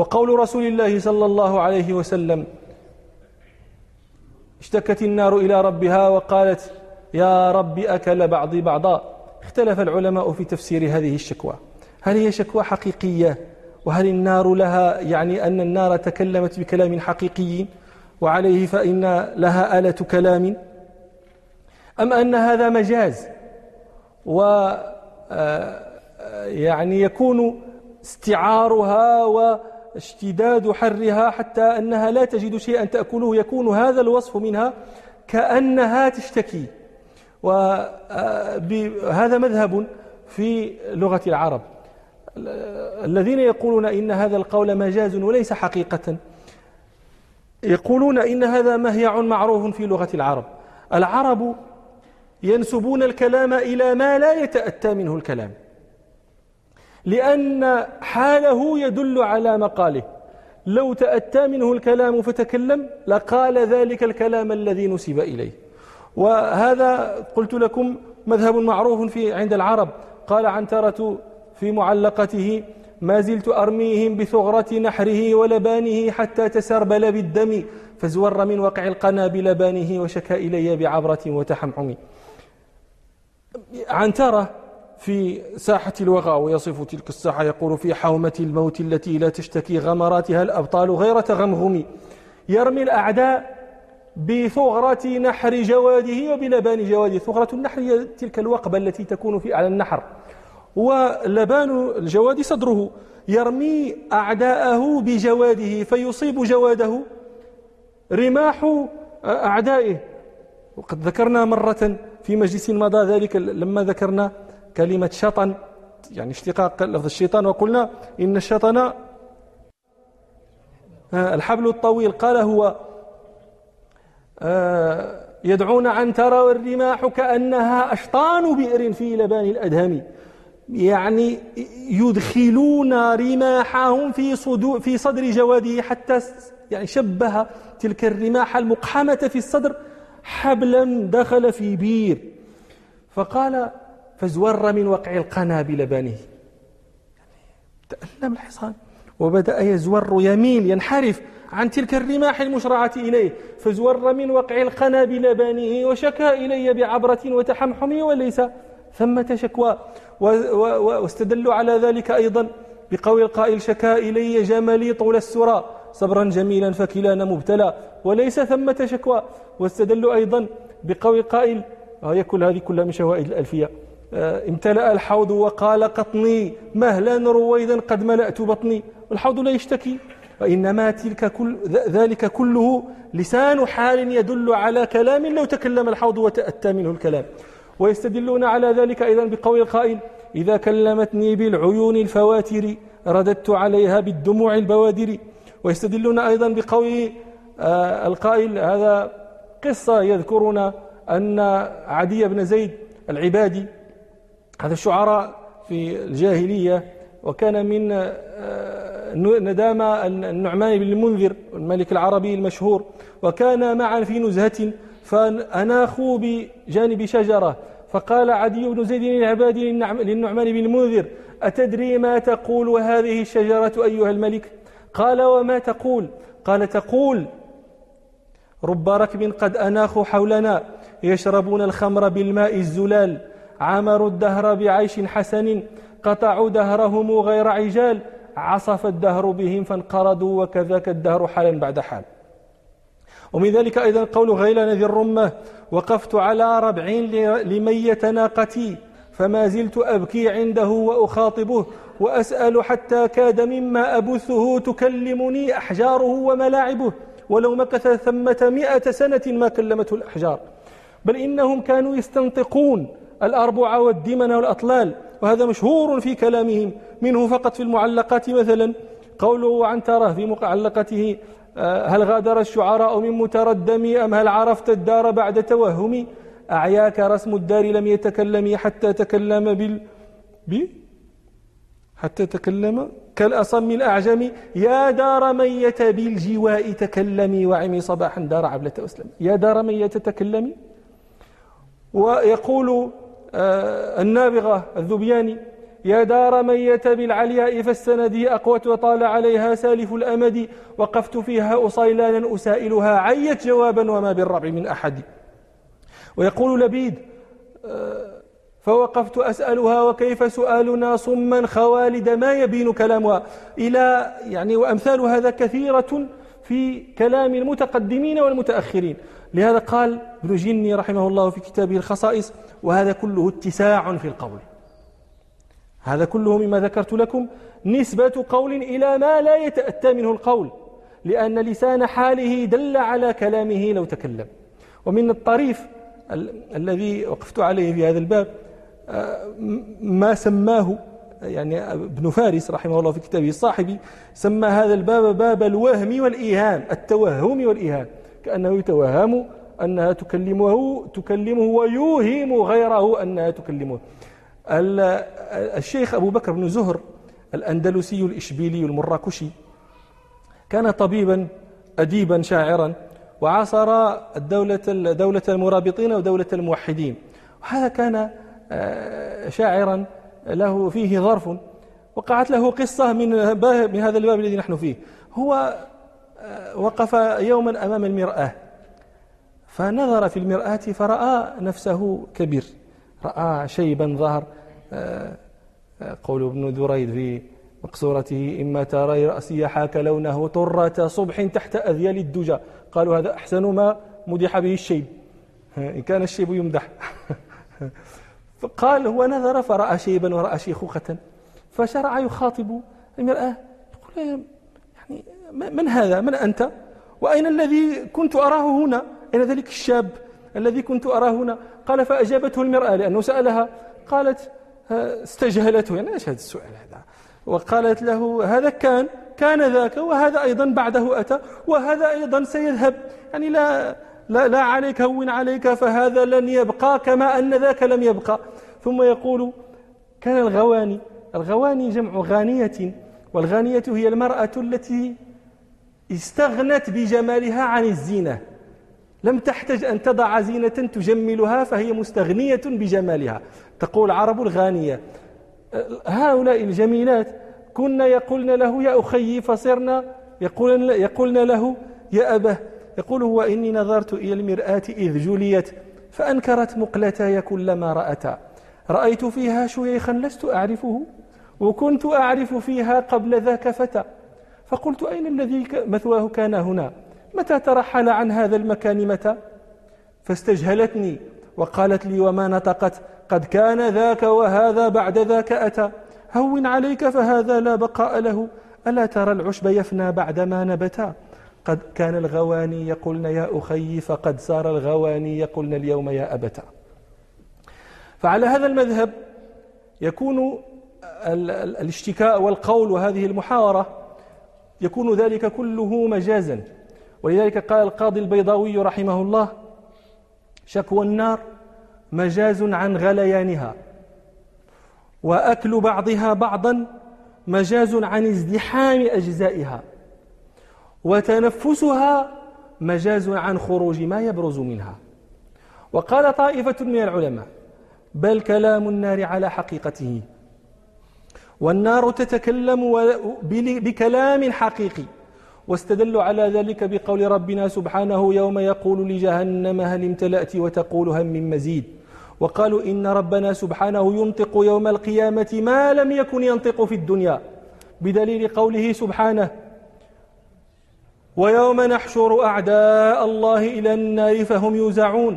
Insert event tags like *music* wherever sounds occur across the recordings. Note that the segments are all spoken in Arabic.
وقول رسول الله صلى الله عليه وسلم اشتكت النار إلى ربها وقالت يا رب أكل بعضي بعضا. اختلف العلماء في تفسير هذه الشكوى. هل هي شكوى حقيقية؟ وهل النار لها يعني أن النار تكلمت بكلام حقيقي؟ وعليه فإن لها آلة كلام؟ أم أن هذا مجاز؟ و آه، يعني يكون استعارها واشتداد حرها حتى أنها لا تجد شيئا تأكله يكون هذا الوصف منها كأنها تشتكي. وهذا مذهب في لغة العرب. الذين يقولون إن هذا القول مجاز وليس حقيقة يقولون إن هذا مهيع معروف في لغة العرب. العرب ينسبون الكلام إلى ما لا يتأتى منه الكلام. لأن حاله يدل على مقاله. لو تأتى منه الكلام فتكلم لقال ذلك الكلام الذي نسب إليه. وهذا قلت لكم مذهب معروف في عند العرب. قال عنترة في معلقته ما زلت أرميهم بثغرة نحره ولبانه حتى تسربل بالدم فزور من وقع القنا بلبانه وشكى إلي بعبرة وتحمحم عنترة في ساحة الوغى ويصف تلك الساحة يقول في حومة الموت التي لا تشتكي غمراتها الأبطال غير تغمغم يرمي الأعداء بثغرة نحر جواده وبلبان جواده. ثغرة النحر هي تلك الوقبة التي تكون في أعلى النحر ولبان الجواد صدره يرمي أعداءه بجواده فيصيب جواده رماح أعدائه. وقد ذكرنا مرة في مجلس مضى ذلك لما ذكرنا كلمة شطن يعني اشتقاق لفظ الشيطان وقلنا إن الشطن آه، الحبل الطويل. قال هو آه، يدعون عنتر والرماح كأنها أشطان بئر في لبان الأدهم. يعني يدخلون رماحهم في صدو في صدر جواده حتى يعني شبه تلك الرماح المقحمة في الصدر حبلا دخل في بير. فقال فازور من وقع القنا بلبانه تألم الحصان. وبدأ يزور يميل ينحرف عن تلك الرماح المشرعة إليه. فزور من وقع القنا بلبانه وشكى إلي بعبرة وتحمحم وليس ثمة شكوى. واستدلوا على ذلك أيضا بقول القائل شكا إلي جملي طول السرى صبرا جميلا فكلانا مبتلى وليس ثمة شكوى. واستدلوا أيضا بقول القائل وهي كل هذه كلها من شوائد الألفية. آه، امتلأ الحوض وقال قطني مهلا رويدا قد ملأت بطني. والحوض لا يشتكي وإنما تلك كل ذلك كله لسان حال يدل على كلام لو تكلم الحوض وتأتى منه الكلام. ويستدلون على ذلك أيضا بقول القائل إذا كلمتني بالعيون الفواتر رددت عليها بالدموع البوادر. ويستدلون أيضا بقول آه، القائل هذا قصة يذكرنا أن عدي بن زيد العبادي هذا الشعراء في الجاهلية وكان من آه، ندام النعمان بن المنذر الملك العربي المشهور وكان معا في نزهة فأناخوا بجانب شجرة. فقال عدي بن زيد العبادي للنعمان بن المنذر أتدري ما تقول هذه الشجرة أيها الملك؟ قال وما تقول؟ قال تقول رب ركب قد أناخوا حولنا يشربون الخمر بالماء الزلال. عمروا الدهر بعيش حسن قطعوا دهرهم غير عجال عصف الدهر بهم فانقرضوا وكذاك الدهر حالا بعد حال. ومن ذلك أيضا قول غيلان ذي الرمة وقفت على ربع لمية ناقتي فما زلت أبكي عنده وأخاطبه وأسأل حتى كاد مما أبثه تكلمني أحجاره وملاعبه ولو مكث ثمة مئة سنة ما كلمته الأحجار. بل إنهم كانوا يستنطقون الأربع والدمن والأطلال وهذا مشهور في كلامهم منه فقط في المعلقات مثلا قوله عن تراه في معلقته آه، هل غادر الشعراء من متردم أم هل عرفت الدار بعد توهم؟ أعياك رسم الدار لم يتكلم حتى تكلم بال ب حتى تكلم كالأصم الأعجم يا دار مية بالجواء تكلمي وعمي صباحا دار عبلة أسلم يا دار مية تكلمي ويقول النابغة الذبياني. يا دار من يتى بالعلياء فالسندي أقوت وطال عليها سالف الأمد وقفت فيها أصيلانا أسائلها عيت جوابا وما بالربع من أحد. ويقول لبيد آه، فوقفت أسألها وكيف سؤالنا صما خوالد ما يبين كلامها. إلى يعني وأمثال هذا كثيرة في كلام المتقدمين والمتأخرين. لهذا قال ابن جني رحمه الله في كتابه الخصائص وهذا كله اتساع في القول. هذا كله مما ذكرت لكم نسبة قول إلى ما لا يتأتى منه القول لأن لسان حاله دل على كلامه لو تكلم. ومن الطريف ال الذي وقفت عليه في هذا الباب آه، ما سماه يعني ابن فارس رحمه الله في كتابه الصاحبي سمى هذا الباب باب الوهم والإيهام التوهم والإيهام. كأنه يتوهم أنها تكلمه تكلمه ويوهم غيره أنها تكلمه. الشيخ أبو بكر بن زهر الأندلسي الإشبيلي المراكشي كان طبيبا أديبا شاعرا وعاصر الدولة دولة المرابطين ودولة الموحدين. وهذا كان آه، شاعرا له فيه ظرف وقعت له قصة من من هذا الباب الذي نحن فيه. هو آه، وقف يوما أمام المرآة فنظر في المرآة فرأى نفسه كبير رأى شيبا ظهر آه، قول ابن دريد في مقصورته إما ترى رأسي حاك لونه طرة صبح تحت أذيال الدجى. قالوا هذا أحسن ما مدح به الشيب. إن كان الشيب يمدح. *laughs* فقال هو نظر فرأى شيبا ورأى شيخوخة فشرع يخاطب المرأة. يقول يعني من هذا؟ من أنت؟ وأين الذي كنت أراه هنا؟ أين ذلك الشاب الذي كنت أراه هنا؟ قال فأجابته المرأة لأنه سألها. قالت استجهلته. يعني إيش هذا السؤال هذا؟ وقالت له هذا كان كان ذاك وهذا أيضا بعده أتى وهذا أيضا سيذهب. يعني لا لا, لا عليك هون عليك فهذا لن يبقى كما أن ذاك لم يبقى. ثم يقول كان الغواني الغواني جمع غانية والغانية هي المرأة التي استغنت بجمالها عن الزينة. لم تحتج أن تضع زينة تجملها فهي مستغنية بجمالها. تقول العرب الغانية هؤلاء الجميلات كنا يقولن له يا أخي فصرنا يقولن, يقولن له يا أبه يقول هو إني نظرت إلى المرآة إذ جليت فأنكرت مقلتاي كلما رأتا. رأيت فيها شيخا لست أعرفه وكنت أعرف فيها قبل ذاك فتى. فقلت أين الذي مثواه كان هنا؟ متى ترحل عن هذا المكان متى؟ فاستجهلتني وقالت لي وما نطقت قد كان ذاك وهذا بعد ذاك أتى. هون عليك فهذا لا بقاء له. ألا ترى العشب يفنى بعدما نبتا؟ قد كان الغواني يقولن يا أخي فقد صار الغواني يقولن اليوم يا أبتا. فعلى هذا المذهب يكون الاشتكاء والقول وهذه المحاورة يكون ذلك كله مجازا. ولذلك قال القاضي البيضاوي رحمه الله شكوى النار مجاز عن غليانها وأكل بعضها بعضا مجاز عن ازدحام أجزائها وتنفسها مجاز عن خروج ما يبرز منها. وقال طائفة من العلماء بل كلام النار على حقيقته. والنار تتكلم بكلام حقيقي. واستدلوا على ذلك بقول ربنا سبحانه يوم يقول لجهنم هل امتلأت وتقول هم من مزيد. وقالوا إن ربنا سبحانه ينطق يوم القيامة ما لم يكن ينطق في الدنيا. بدليل قوله سبحانه ويوم نحشر أعداء الله إلى النار فهم يوزعون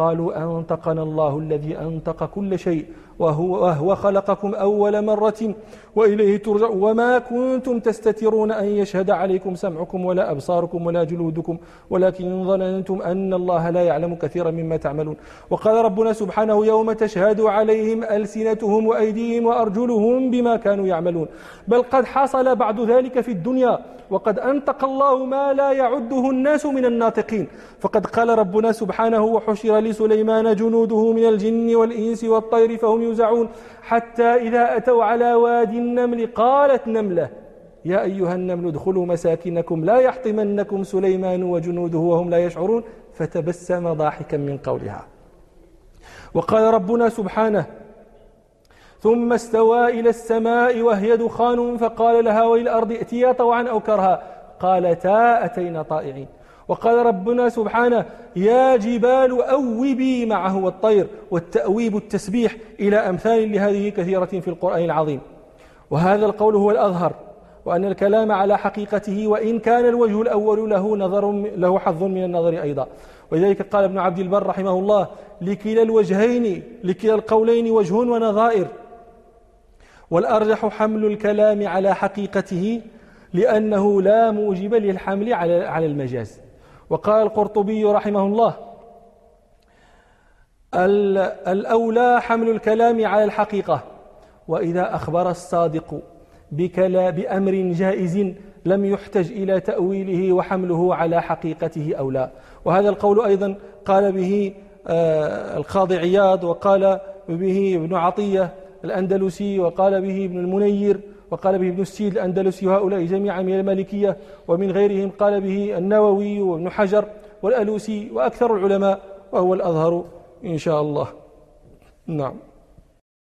قالوا أنطقنا الله الذي أنطق كل شيء وهو, وهو خلقكم أول مرة وإليه ترجع وما كنتم تستترون أن يشهد عليكم سمعكم ولا أبصاركم ولا جلودكم ولكن ظننتم أن الله لا يعلم كثيرا مما تعملون وقال ربنا سبحانه يوم تشهد عليهم ألسنتهم وأيديهم وأرجلهم بما كانوا يعملون بل قد حصل بعد ذلك في الدنيا وقد أنطق الله ما لا يعده الناس من الناطقين فقد قال ربنا سبحانه وحشر لسليمان جنوده من الجن والإنس والطير فهم يوزعون حتى إذا أتوا على وادي النمل قالت نملة يا أيها النمل ادخلوا مساكنكم لا يحطمنكم سليمان وجنوده وهم لا يشعرون. فتبسم ضاحكا من قولها. وقال ربنا سبحانه ثم استوى إلى السماء وهي دخان فقال لها وللأرض ائتيا طوعا أو كرها. قالتا أتينا طائعين. وقال ربنا سبحانه يا جبال أوبي معه والطير والتأويب التسبيح إلى أمثال لهذه كثيرة في القرآن العظيم. وهذا القول هو الأظهر وأن الكلام على حقيقته وإن كان الوجه الأول له نظر له حظ من النظر أيضا. ولذلك قال ابن عبد البر رحمه الله لكلا الوجهين لكلا القولين وجه ونظائر. والأرجح حمل الكلام على حقيقته لأنه لا موجب للحمل على المجاز. وقال القرطبي رحمه الله الأولى حمل الكلام على الحقيقة وإذا أخبر الصادق بكلا بأمر جائز لم يحتج إلى تأويله وحمله على حقيقته أو لا. وهذا القول أيضا قال به آه، القاضي عياض وقال به ابن عطية الأندلسي وقال به ابن المنير وقال به ابن السيد الأندلسي وهؤلاء جميعا من المالكية ومن غيرهم. قال به النووي وابن حجر والألوسي وأكثر العلماء وهو الأظهر إن شاء الله. نعم.